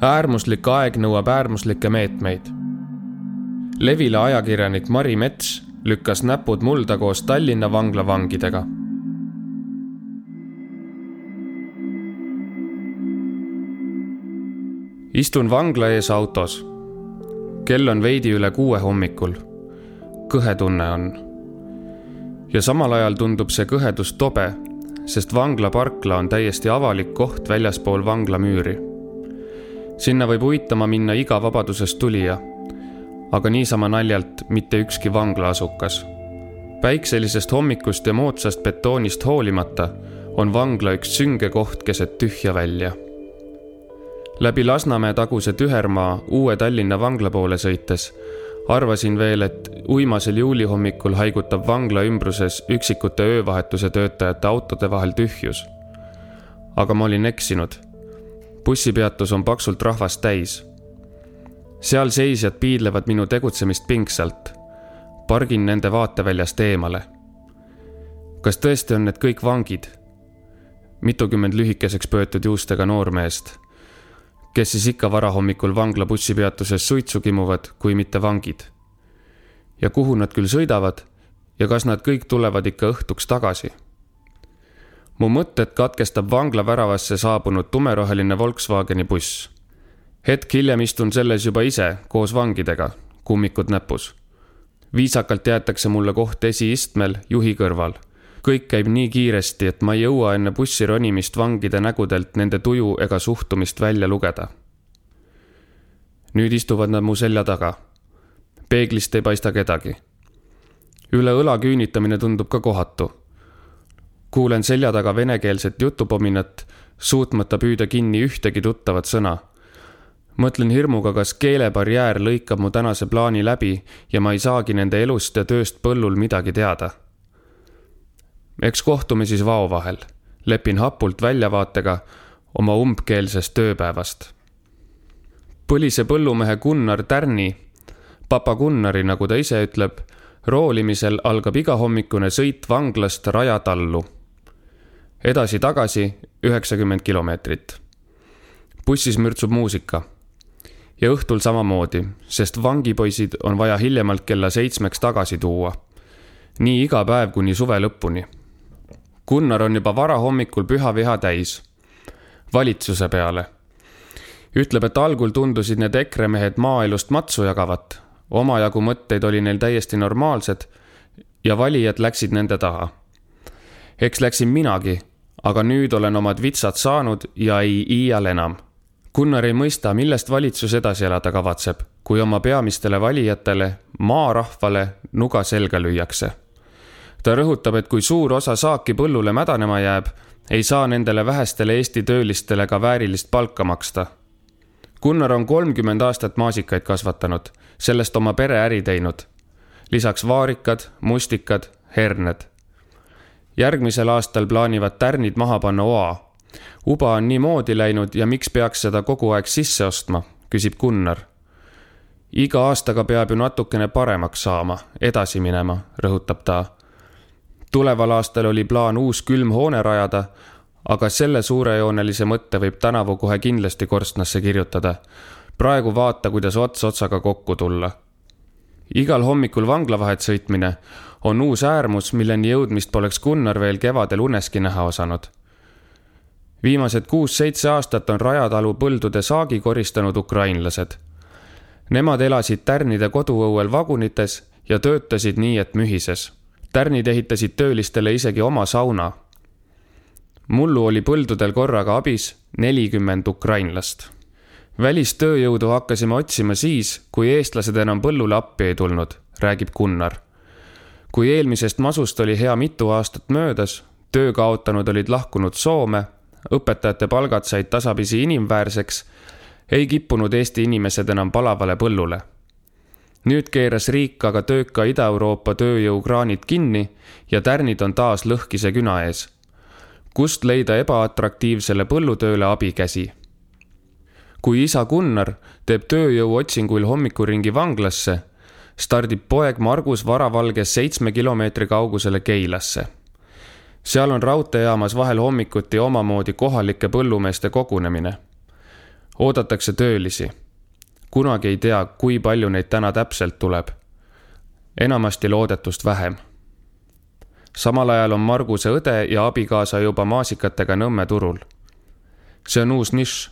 äärmuslik aeg nõuab äärmuslikke meetmeid. Levila ajakirjanik Mari Mets lükkas näpud mulda koos Tallinna vangla vangidega. istun vangla ees autos. kell on veidi üle kuue hommikul. kõhe tunne on. ja samal ajal tundub see kõhedus tobe, sest vangla parkla on täiesti avalik koht väljaspool vangla müüri. Sinna võib uitama minna iga vabadusest tulija aga niisama naljalt mitte ükski vanglaasukas. päikselisest hommikust ja moodsast betoonist hoolimata on vangla üks sünge koht keset tühja välja. läbi Lasnamäe taguse tühermaa uue Tallinna vangla poole sõites arvasin veel, et uimasel juulihommikul haigutab vangla ümbruses üksikute öövahetuse töötajate autode vahel tühjus. aga ma olin eksinud. Bussipeatus on paksult rahvast täis seal seisjad piidlevad minu tegutsemist pingsalt. pargin nende vaateväljast eemale. kas tõesti on need kõik vangid? mitukümmend lühikeseks pöötud juustega noormeest, kes siis ikka varahommikul vangla bussipeatuses suitsu kimuvad, kui mitte vangid. ja kuhu nad küll sõidavad ja kas nad kõik tulevad ikka õhtuks tagasi? Mu mõtted katkestab vangla väravasse saabunud tumeroheline Volkswageni buss hetk hiljem istun selles juba ise koos vangidega, kummikud näpus. viisakalt jäetakse mulle koht esiistmel juhi kõrval. kõik käib nii kiiresti, et ma ei jõua enne bussi ronimist vangide nägudelt nende tuju ega suhtumist välja lugeda. nüüd istuvad nad mu selja taga. peeglist ei paista kedagi. üle õla küünitamine tundub ka kohatu. Kuulen selja taga venekeelset jutupominat, suutmata püüda kinni ühtegi tuttavat sõna mõtlen hirmuga, kas keelebarjäär lõikab mu tänase plaani läbi ja ma ei saagi nende elust ja tööst põllul midagi teada. eks kohtume siis vao vahel, lepin hapult väljavaatega oma umbkeelsest tööpäevast. põlise põllumehe Gunnar Tärni, papa Gunnari, nagu ta ise ütleb, roolimisel algab igahommikune sõit vanglast Raja tallu. Edasi-tagasi üheksakümmend kilomeetrit. bussis mürtsub muusika ja õhtul samamoodi, sest vangipoisid on vaja hiljemalt kella seitsmeks tagasi tuua. nii iga päev kuni suve lõpuni. Gunnar on juba varahommikul püha viha täis. valitsuse peale. ütleb, et algul tundusid need EKRE mehed maaelust matsu jagavat, omajagu mõtteid oli neil täiesti normaalsed ja valijad läksid nende taha. eks läksin minagi, aga nüüd olen omad vitsad saanud ja ei iial enam Gunnar ei mõista, millest valitsus edasi elada kavatseb, kui oma peamistele valijatele, maarahvale, nuga selga lüüakse. ta rõhutab, et kui suur osa saaki põllule mädanema jääb, ei saa nendele vähestele Eesti töölistele ka väärilist palka maksta. Gunnar on kolmkümmend aastat maasikaid kasvatanud, sellest oma pereäri teinud. lisaks vaarikad, mustikad, herned. Järgmisel aastal plaanivad tärnid maha panna oa uba on nii moodi läinud ja miks peaks seda kogu aeg sisse ostma, küsib Gunnar. iga aastaga peab ju natukene paremaks saama, edasi minema, rõhutab ta. tuleval aastal oli plaan uus külmhoone rajada, aga selle suurejoonelise mõtte võib tänavu kohe kindlasti korstnasse kirjutada. praegu vaata, kuidas ots otsaga kokku tulla. Igal hommikul vanglavahet sõitmine on uus äärmus, milleni jõudmist poleks Gunnar veel kevadel uneski näha osanud viimased kuus-seitse aastat on Rajatalu põldude saagi koristanud ukrainlased. Nemad elasid tärnide koduõuel vagunites ja töötasid nii, et mühises. tärnid ehitasid töölistele isegi oma sauna. mullu oli põldudel korraga abis nelikümmend ukrainlast. Välistööjõudu hakkasime otsima siis, kui eestlased enam põllule appi ei tulnud, räägib Gunnar. kui eelmisest masust oli hea mitu aastat möödas, töö kaotanud olid lahkunud Soome õpetajate palgad said tasapisi inimväärseks, ei kippunud Eesti inimesed enam palavale põllule. nüüd keeras riik aga tööka Ida-Euroopa tööjõukraanid kinni ja tärnid on taas lõhkise küna ees. kust leida ebaatraktiivsele põllutööle abikäsi? Kui isa Gunnar teeb tööjõuotsinguil hommikuringi vanglasse, stardib poeg Margus varavalges seitsme kilomeetri kaugusele Keilasse seal on raudteejaamas vahel hommikuti omamoodi kohalike põllumeeste kogunemine. oodatakse töölisi. kunagi ei tea, kui palju neid täna täpselt tuleb. enamasti loodetust vähem. samal ajal on Marguse õde ja abikaasa juba maasikatega Nõmme turul. see on uus nišš.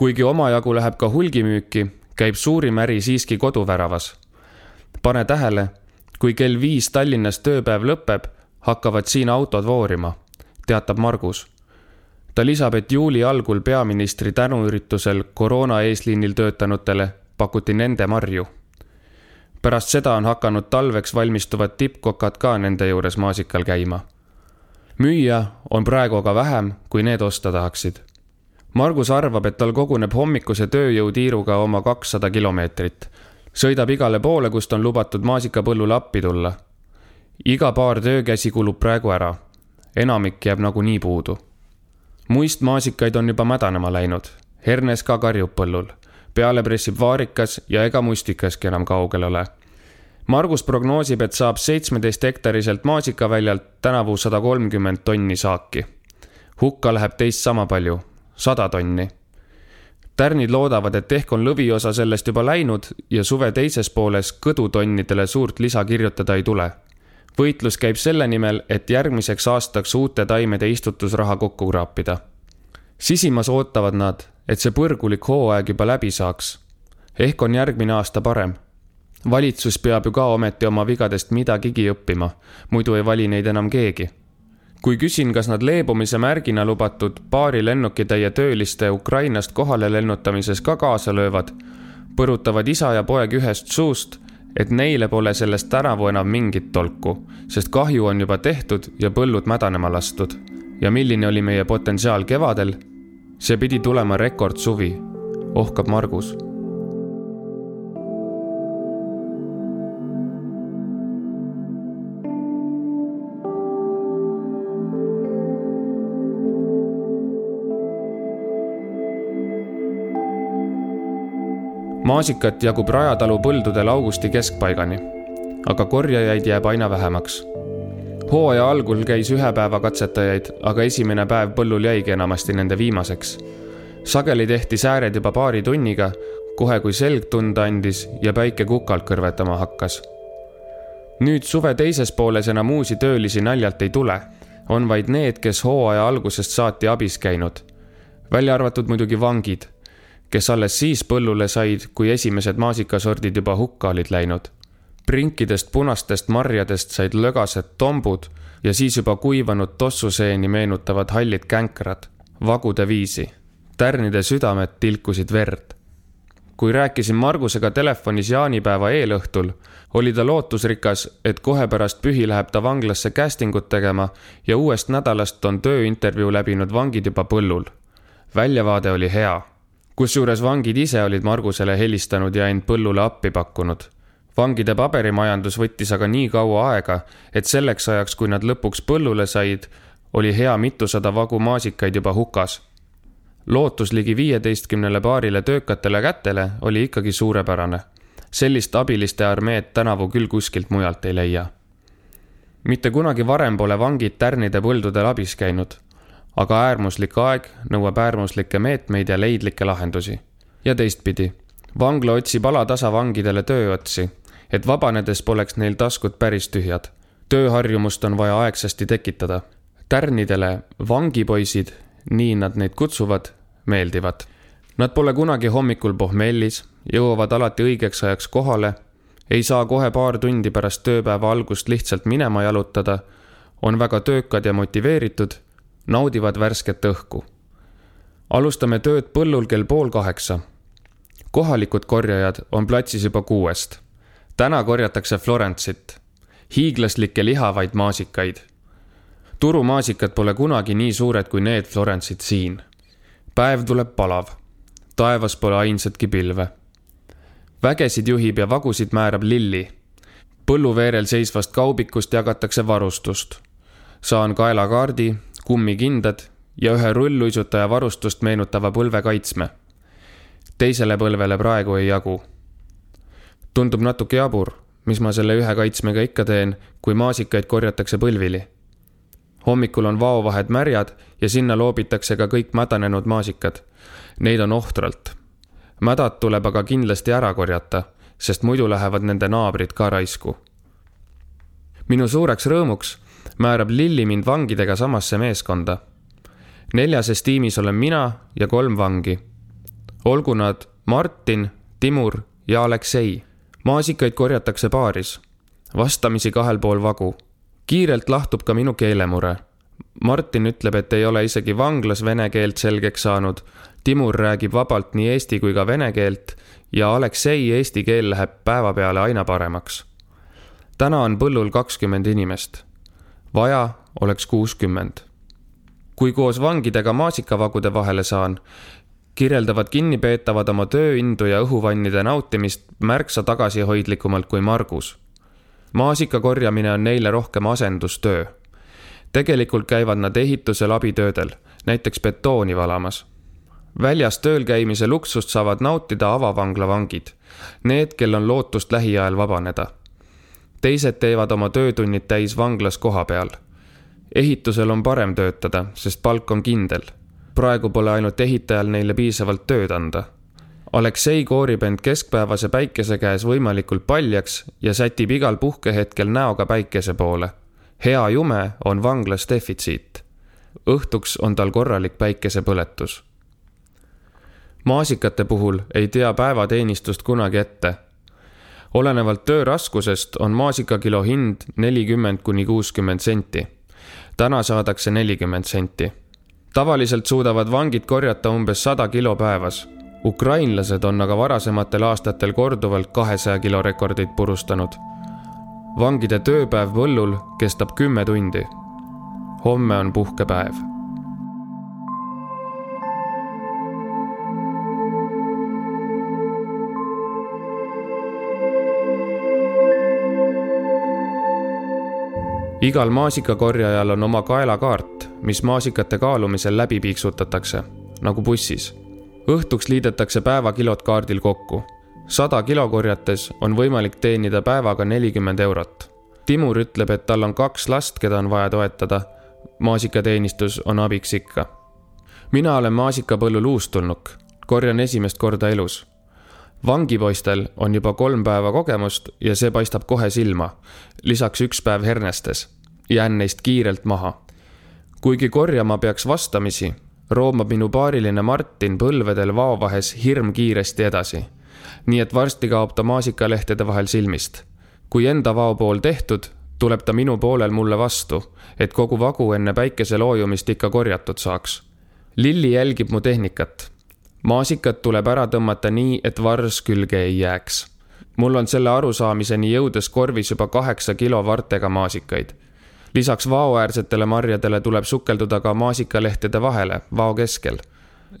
Kuigi omajagu läheb ka hulgimüüki, käib suurim äri siiski koduväravas. pane tähele, kui kell viis Tallinnas tööpäev lõpeb, hakkavad siin autod voorima, teatab Margus ta lisab, et juuli algul peaministri tänuüritusel koroona eesliinil töötanutele pakuti nende marju. pärast seda on hakanud talveks valmistuvad tippkokad ka nende juures maasikal käima. müüa on praegu aga vähem, kui need osta tahaksid. Margus arvab, et tal koguneb hommikuse tööjõutiiruga oma kakssada kilomeetrit. sõidab igale poole, kust on lubatud maasikapõllule appi tulla. iga paar töökäsi kulub praegu ära. enamik jääb nagunii puudu muist maasikaid on juba mädanema läinud, hernes ka karjub põllul. peale pressib vaarikas ja ega mustikaski enam kaugel ole. Margus prognoosib, et saab seitsmeteist hektariselt maasikaväljalt tänavu sada kolmkümmend tonni saaki. hukka läheb teist sama palju, sada tonni. tärnid loodavad, et ehk on lõviosa sellest juba läinud ja suve teises pooles kõdutonnidele suurt lisa kirjutada ei tule võitlus käib selle nimel, et järgmiseks aastaks uute taimede istutusraha kokku kraapida. sisimas ootavad nad, et see põrgulik hooaeg juba läbi saaks. ehk on järgmine aasta parem. valitsus peab ju ka ometi oma vigadest midagigi õppima, muidu ei vali neid enam keegi. Kui küsin, kas nad leebumise märgina lubatud paari lennukitäie tööliste Ukrainast kohale lennutamises ka kaasa löövad, põrutavad isa ja poeg ühest suust et neile pole sellest tänavu enam mingit tolku, sest kahju on juba tehtud ja põllud mädanema lastud. ja milline oli meie potentsiaal kevadel? see pidi tulema rekordsuvi, ohkab Margus maasikat jagub Rajatalu põldudel augusti keskpaigani, aga korjajaid jääb aina vähemaks. hooaja algul käis ühe päeva katsetajaid, aga esimene päev põllul jäigi enamasti nende viimaseks. sageli tehti sääred juba paari tunniga, kohe kui selg tunda andis ja päike kukalt kõrvetama hakkas. nüüd suve teises pooles enam uusi töölisi naljalt ei tule, on vaid need, kes hooaja algusest saati abis käinud, välja arvatud muidugi vangid kes alles siis põllule said, kui esimesed maasikasordid juba hukka olid läinud. prinkidest punastest marjadest said lögased tombud ja siis juba kuivanud tossuseeni meenutavad hallid känkrad, vagude viisi. tärnide südamed tilkusid verd. kui rääkisin Margusega telefonis jaanipäeva eelõhtul, oli ta lootusrikas, et kohe pärast pühi läheb ta vanglasse casting ut tegema ja uuest nädalast on tööintervjuu läbinud vangid juba põllul. väljavaade oli hea kusjuures vangid ise olid Margusele helistanud ja end põllule appi pakkunud. vangide paberimajandus võttis aga nii kaua aega, et selleks ajaks, kui nad lõpuks põllule said, oli hea mitusada vagu maasikaid juba hukas. lootus ligi viieteistkümnele paarile töökatele kätele oli ikkagi suurepärane. sellist abiliste armeed tänavu küll kuskilt mujalt ei leia. mitte kunagi varem pole vangid tärnide põldudel abis käinud aga äärmuslik aeg nõuab äärmuslikke meetmeid ja leidlikke lahendusi. ja teistpidi, vangla otsib alatasa vangidele tööotsi, et vabanedes poleks neil taskud päris tühjad. tööharjumust on vaja aegsasti tekitada. tärnidele vangipoisid, nii nad neid kutsuvad, meeldivad. Nad pole kunagi hommikul pohmellis, jõuavad alati õigeks ajaks kohale, ei saa kohe paar tundi pärast tööpäeva algust lihtsalt minema jalutada, on väga töökad ja motiveeritud naudivad värsket õhku. alustame tööd põllul kell pool kaheksa. kohalikud korjajad on platsis juba kuuest. täna korjatakse Florence'it, hiiglaslikke lihavaid maasikaid. turumaasikad pole kunagi nii suured kui need Florence'id siin. päev tuleb palav, taevas pole ainsatki pilve. vägesid juhib ja vagusid määrab Lilli põlluveerel seisvast kaubikust jagatakse varustust. saan kaelakaardi kummikindad ja ühe rulluisutaja varustust meenutava põlvekaitsme. teisele põlvele praegu ei jagu. tundub natuke jabur, mis ma selle ühe kaitsmega ikka teen, kui maasikaid korjatakse põlvili. hommikul on vaovahed märjad ja sinna loobitakse ka kõik mädanenud maasikad. Neid on ohtralt. mädad tuleb aga kindlasti ära korjata, sest muidu lähevad nende naabrid ka raisku. minu suureks rõõmuks määrab Lilli mind vangidega samasse meeskonda. neljases tiimis olen mina ja kolm vangi. olgu nad Martin, Timur ja Aleksei. maasikaid korjatakse paaris, vastamisi kahel pool vagu kiirelt lahtub ka minu keelemure. Martin ütleb, et ei ole isegi vanglas vene keelt selgeks saanud. Timur räägib vabalt nii eesti kui ka vene keelt ja Aleksei eesti keel läheb päevapeale aina paremaks. täna on põllul kakskümmend inimest. Vaja oleks kuuskümmend. kui koos vangidega maasikavagude vahele saan, kirjeldavad kinnipeetavad oma tööindu ja õhuvannide nautimist märksa tagasihoidlikumalt kui Margus maasika korjamine on neile rohkem asendustöö. tegelikult käivad nad ehitusel abitöödel, näiteks betooni valamas. väljas tööl käimise luksust saavad nautida avavangla vangid, need, kel on lootust lähiajal vabaneda. Teised teevad oma töötunnid täis vanglas kohapeal. ehitusel on parem töötada, sest palk on kindel. praegu pole ainult ehitajal neile piisavalt tööd anda Aleksei koorib end keskpäevase päikese käes võimalikult paljaks ja sätib igal puhkehetkel näoga päikese poole. hea jume on vanglas defitsiit. õhtuks on tal korralik päikesepõletus. maasikate puhul ei tea päevateenistust kunagi ette. Olenevalt töö raskusest on maasikakilo hind nelikümmend kuni kuuskümmend senti. täna saadakse nelikümmend senti. tavaliselt suudavad vangid korjata umbes sada kilo päevas ukrainlased on aga varasematel aastatel korduvalt kahesaja kilo rekordit purustanud. vangide tööpäev põllul kestab kümme tundi. homme on puhkepäev igal maasikakorjajal on oma kaelakaart, mis maasikate kaalumisel läbi piiksutatakse, nagu bussis õhtuks liidetakse päevakilod kaardil kokku. sada kilo korjates on võimalik teenida päevaga nelikümmend eurot. Timur ütleb, et tal on kaks last, keda on vaja toetada. maasikateenistus on abiks ikka. mina olen maasikapõllul uustulnuk, korjan esimest korda elus. Vangipoistel on juba kolm päeva kogemust ja see paistab kohe silma. lisaks üks päev hernestes. jään neist kiirelt maha kuigi korjama peaks vastamisi, roomab minu paariline Martin põlvedel vaovahes hirmkiiresti edasi. nii et varsti kaob ta maasikalehtede vahel silmist. kui enda vao pool tehtud, tuleb ta minu poolel mulle vastu, et kogu vagu enne päikese loojumist ikka korjatud saaks. Lilli jälgib mu tehnikat. Maasikad tuleb ära tõmmata nii, et vars külge ei jääks. mul on selle arusaamiseni jõudes korvis juba kaheksa kilo vartega maasikaid lisaks vaoäärsetele marjadele tuleb sukelduda ka maasikalehtede vahele vao keskel.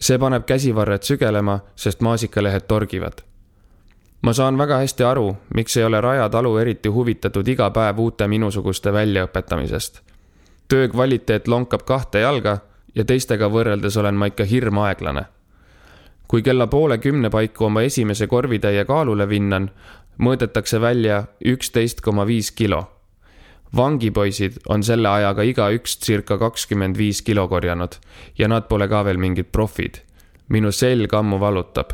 see paneb käsivarred sügelema, sest maasikalehed torgivad. ma saan väga hästi aru, miks ei ole Raja talu eriti huvitatud iga päev uute minusuguste väljaõpetamisest. töö kvaliteet lonkab kahte jalga ja teistega võrreldes olen ma ikka hirmaeglane. Kui kella poole kümne paiku oma esimese korvitäie kaalule vinnan, mõõdetakse välja üksteist koma viis kilo vangipoisid on selle ajaga igaüks circa kakskümmend viis kilo korjanud ja nad pole ka veel mingid profid. minu selg ammu valutab.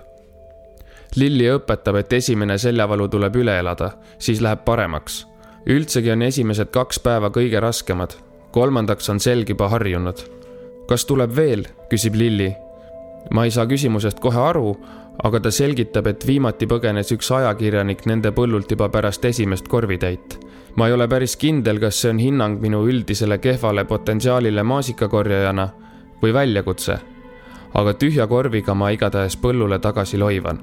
Lilli õpetab, et esimene seljavalu tuleb üle elada, siis läheb paremaks. üldsegi on esimesed kaks päeva kõige raskemad, kolmandaks on selg juba harjunud. kas tuleb veel, küsib Lilli. Ma ei saa küsimusest kohe aru, aga ta selgitab, et viimati põgenes üks ajakirjanik nende põllult juba pärast esimest korvitäit ma ei ole päris kindel, kas see on hinnang minu üldisele kehvale potentsiaalile maasikakorjajana või väljakutse. aga tühja korviga ma igatahes põllule tagasi loivan.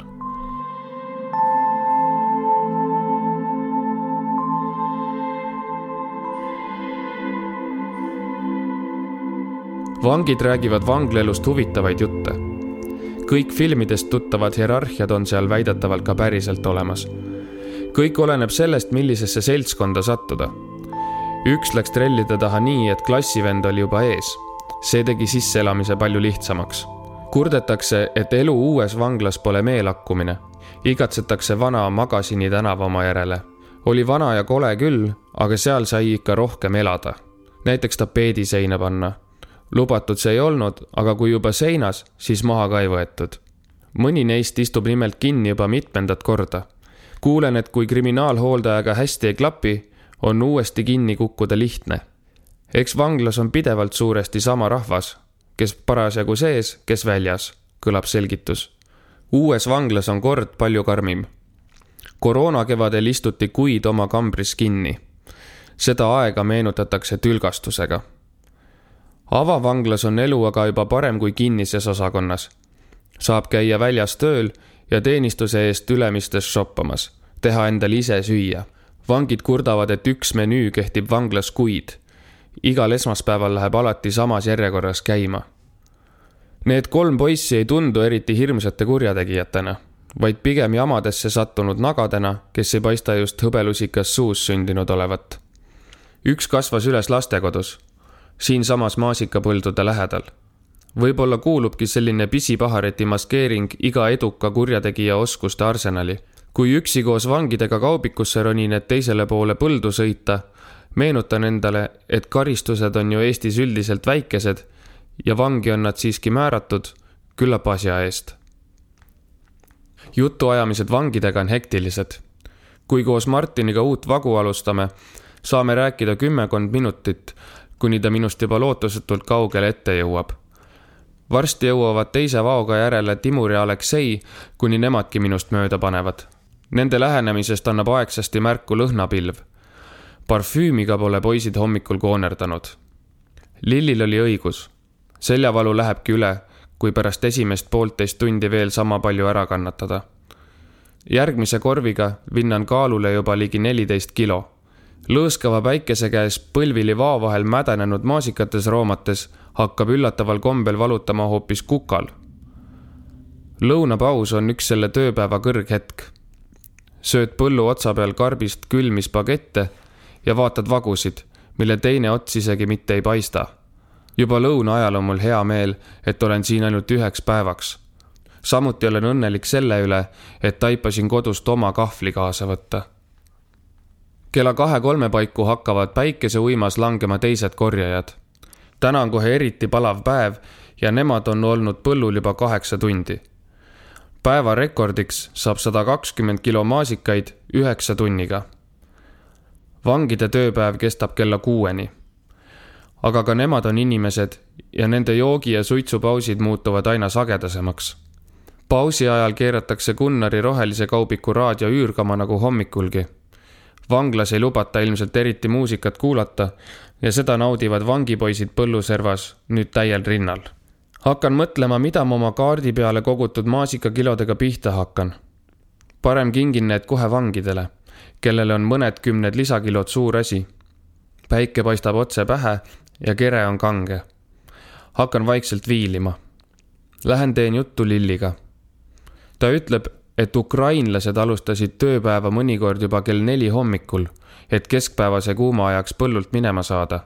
vangid räägivad vanglaelust huvitavaid jutte. Kõik filmidest tuttavad hierarhiad on seal väidetavalt ka päriselt olemas kõik oleneb sellest, millisesse seltskonda sattuda. üks läks trellide taha nii, et klassivend oli juba ees. see tegi sisseelamise palju lihtsamaks. kurdetakse, et elu uues vanglas pole meelakkumine. igatsetakse vana Magasini tänava oma järele. oli vana ja kole küll, aga seal sai ikka rohkem elada. näiteks tapeedi seina panna. Lubatud see ei olnud, aga kui juba seinas, siis maha ka ei võetud. mõni neist istub nimelt kinni juba mitmendat korda. kuulen, et kui kriminaalhooldajaga hästi ei klapi, on uuesti kinni kukkuda lihtne. eks vanglas on pidevalt suuresti sama rahvas, kes parasjagu sees, kes väljas, kõlab selgitus. uues vanglas on kord palju karmim. koroona kevadel istuti kuid oma kambris kinni seda aega meenutatakse tülgastusega. Avavanglas on elu aga juba parem kui kinnises osakonnas. saab käia väljas tööl ja teenistuse eest Ülemistes shoppamas, teha endale ise süüa. vangid kurdavad, et üks menüü kehtib vanglas kuid. igal esmaspäeval läheb alati samas järjekorras käima. Need kolm poissi ei tundu eriti hirmsate kurjategijatena vaid pigem jamadesse sattunud nagadena, kes ei paista just hõbelusikas suus sündinud olevat üks kasvas üles lastekodus, siinsamas maasikapõldude lähedal. võib-olla kuulubki selline pisipahareti maskeering iga eduka kurjategija oskuste arsenali. kui üksi koos vangidega kaubikusse ronin, et teisele poole põldu sõita, meenutan endale, et karistused on ju Eestis üldiselt väikesed ja vangi on nad siiski määratud küllap asja eest. jutuajamised vangidega on hektilised. kui koos Martiniga uut vagu alustame, saame rääkida kümmekond minutit, kuni ta minust juba lootusetult kaugele ette jõuab. varsti jõuavad teise vaoga järele Timur ja Aleksei, kuni nemadki minust mööda panevad. Nende lähenemisest annab aegsasti märku lõhnapilv. parfüümiga pole poisid hommikul koonerdanud. Lillil oli õigus. seljavalu lähebki üle, kui pärast esimest poolteist tundi veel sama palju ära kannatada järgmise korviga vinnan kaalule juba ligi neliteist kilo lõõskava päikese käes põlvili vao vahel mädanenud maasikates roomates hakkab üllataval kombel valutama hoopis kukal. lõunapaus on üks selle tööpäeva kõrghetk. sööd põllu otsa peal karbist külmi spagette ja vaatad vagusid, mille teine ots isegi mitte ei paista. juba lõuna ajal on mul hea meel, et olen siin ainult üheks päevaks. samuti olen õnnelik selle üle, et taipasin kodust oma kahvli kaasa võtta kella kahe-kolme paiku hakkavad päikeseuimas langema teised korjajad. täna on kohe eriti palav päev ja nemad on olnud põllul juba kaheksa tundi. päeva rekordiks saab sada kakskümmend kilo maasikaid üheksa tunniga. vangide tööpäev kestab kella kuueni. aga ka nemad on inimesed ja nende joogi ja suitsupausid muutuvad aina sagedasemaks pausi ajal keeratakse Gunnari rohelise kaubiku raadio üürgama nagu hommikulgi vanglas ei lubata ilmselt eriti muusikat kuulata ja seda naudivad vangipoisid põlluservas nüüd täiel rinnal. hakkan mõtlema, mida ma oma kaardi peale kogutud maasikakilodega pihta hakkan. parem kingin need kohe vangidele, kellele on mõned kümned lisakilod suur asi. päike paistab otse pähe ja kere on kange. hakkan vaikselt viilima. Lähen teen juttu Lilliga. ta ütleb, et ukrainlased alustasid tööpäeva mõnikord juba kell neli hommikul, et keskpäevase kuuma ajaks põllult minema saada.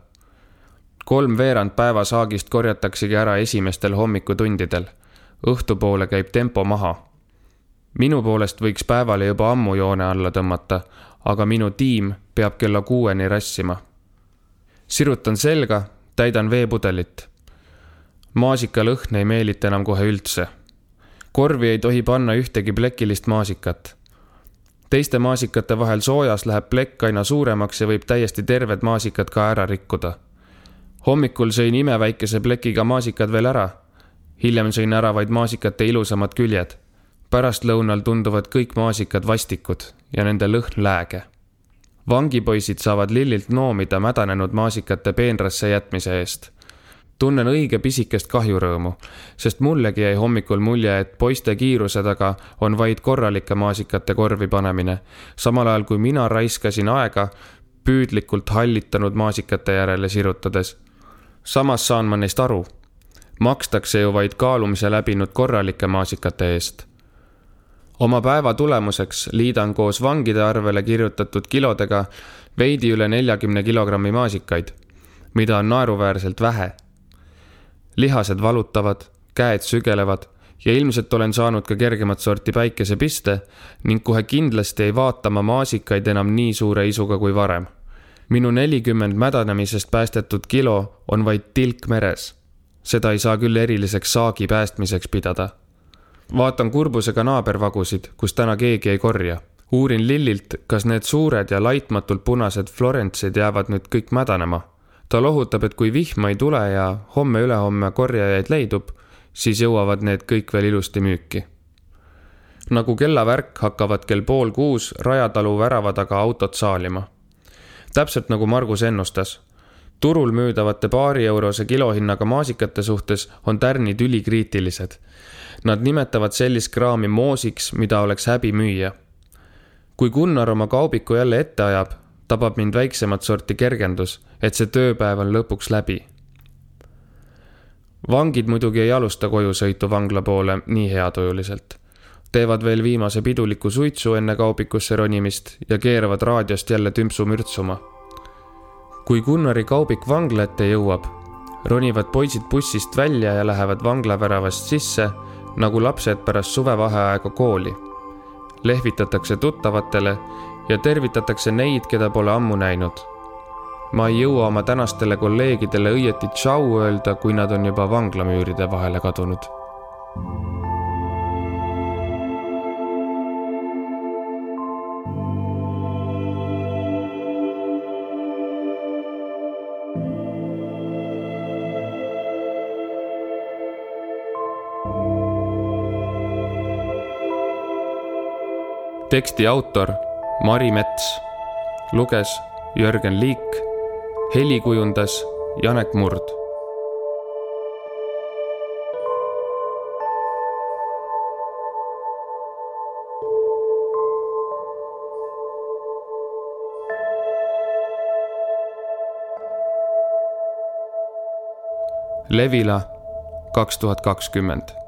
kolmveerand päevasaagist korjataksegi ära esimestel hommikutundidel. õhtupoole käib tempo maha. minu poolest võiks päevale juba ammu joone alla tõmmata, aga minu tiim peab kella kuueni rassima. sirutan selga, täidan veepudelit. maasikalõhn ei meelita enam kohe üldse korvi ei tohi panna ühtegi plekilist maasikat. teiste maasikate vahel soojas läheb plekk aina suuremaks ja võib täiesti terved maasikad ka ära rikkuda. hommikul sõin imeväikese plekiga maasikad veel ära. hiljem sõin ära vaid maasikate ilusamad küljed. pärastlõunal tunduvad kõik maasikad vastikud ja nende lõhn lääge. vangipoisid saavad lillilt noomida mädanenud maasikate peenrasse jätmise eest tunnen õige pisikest kahjurõõmu, sest mullegi jäi hommikul mulje, et poiste kiiruse taga on vaid korralike maasikate korvi panemine, samal ajal kui mina raiskasin aega püüdlikult hallitanud maasikate järele sirutades. samas saan ma neist aru. makstakse ju vaid kaalumise läbinud korralike maasikate eest. oma päeva tulemuseks liidan koos vangide arvele kirjutatud kilodega veidi üle neljakümne kilogrammi maasikaid, mida on naeruväärselt vähe lihased valutavad, käed sügelevad ja ilmselt olen saanud ka kergemat sorti päikesepiste ning kohe kindlasti ei vaata ma maasikaid enam nii suure isuga kui varem. minu nelikümmend mädanemisest päästetud kilo on vaid tilk meres. seda ei saa küll eriliseks saagi päästmiseks pidada. vaatan kurbusega naabervagusid, kus täna keegi ei korja. uurin Lillilt, kas need suured ja laitmatult punased Florence'id jäävad nüüd kõik mädanema. Ta lohutab, et kui vihma ei tule ja homme-ülehomme korjajaid leidub, siis jõuavad need kõik veel ilusti müüki nagu kellavärk hakkavad kell pool kuus Rajatalu värava taga autod saalima täpselt nagu Margus ennustas. turul müüdavate paari eurose kilohinnaga maasikate suhtes on tärnid ülikriitilised. Nad nimetavad sellist kraami moosiks, mida oleks häbi müüa. kui Gunnar oma kaubiku jälle ette ajab, tabab mind väiksemat sorti kergendus, et see tööpäev on lõpuks läbi. vangid muidugi ei alusta kojusõitu vangla poole nii heatujuliselt teevad veel viimase piduliku suitsu enne kaubikusse ronimist ja keeravad raadiost jälle tümpsu mürtsuma. kui Gunnari kaubik vangla ette jõuab, ronivad poisid bussist välja ja lähevad vanglaväravast sisse nagu lapsed pärast suvevaheaega kooli. lehvitatakse tuttavatele ja tervitatakse neid, keda pole ammu näinud. ma ei jõua oma tänastele kolleegidele õieti tšau öelda, kui nad on juba vanglamüüride vahele kadunud teksti autor Mari Mets, luges Jörgen Liik, heli kujundas Janek Murd. Levila kaks tuhat kakskümmend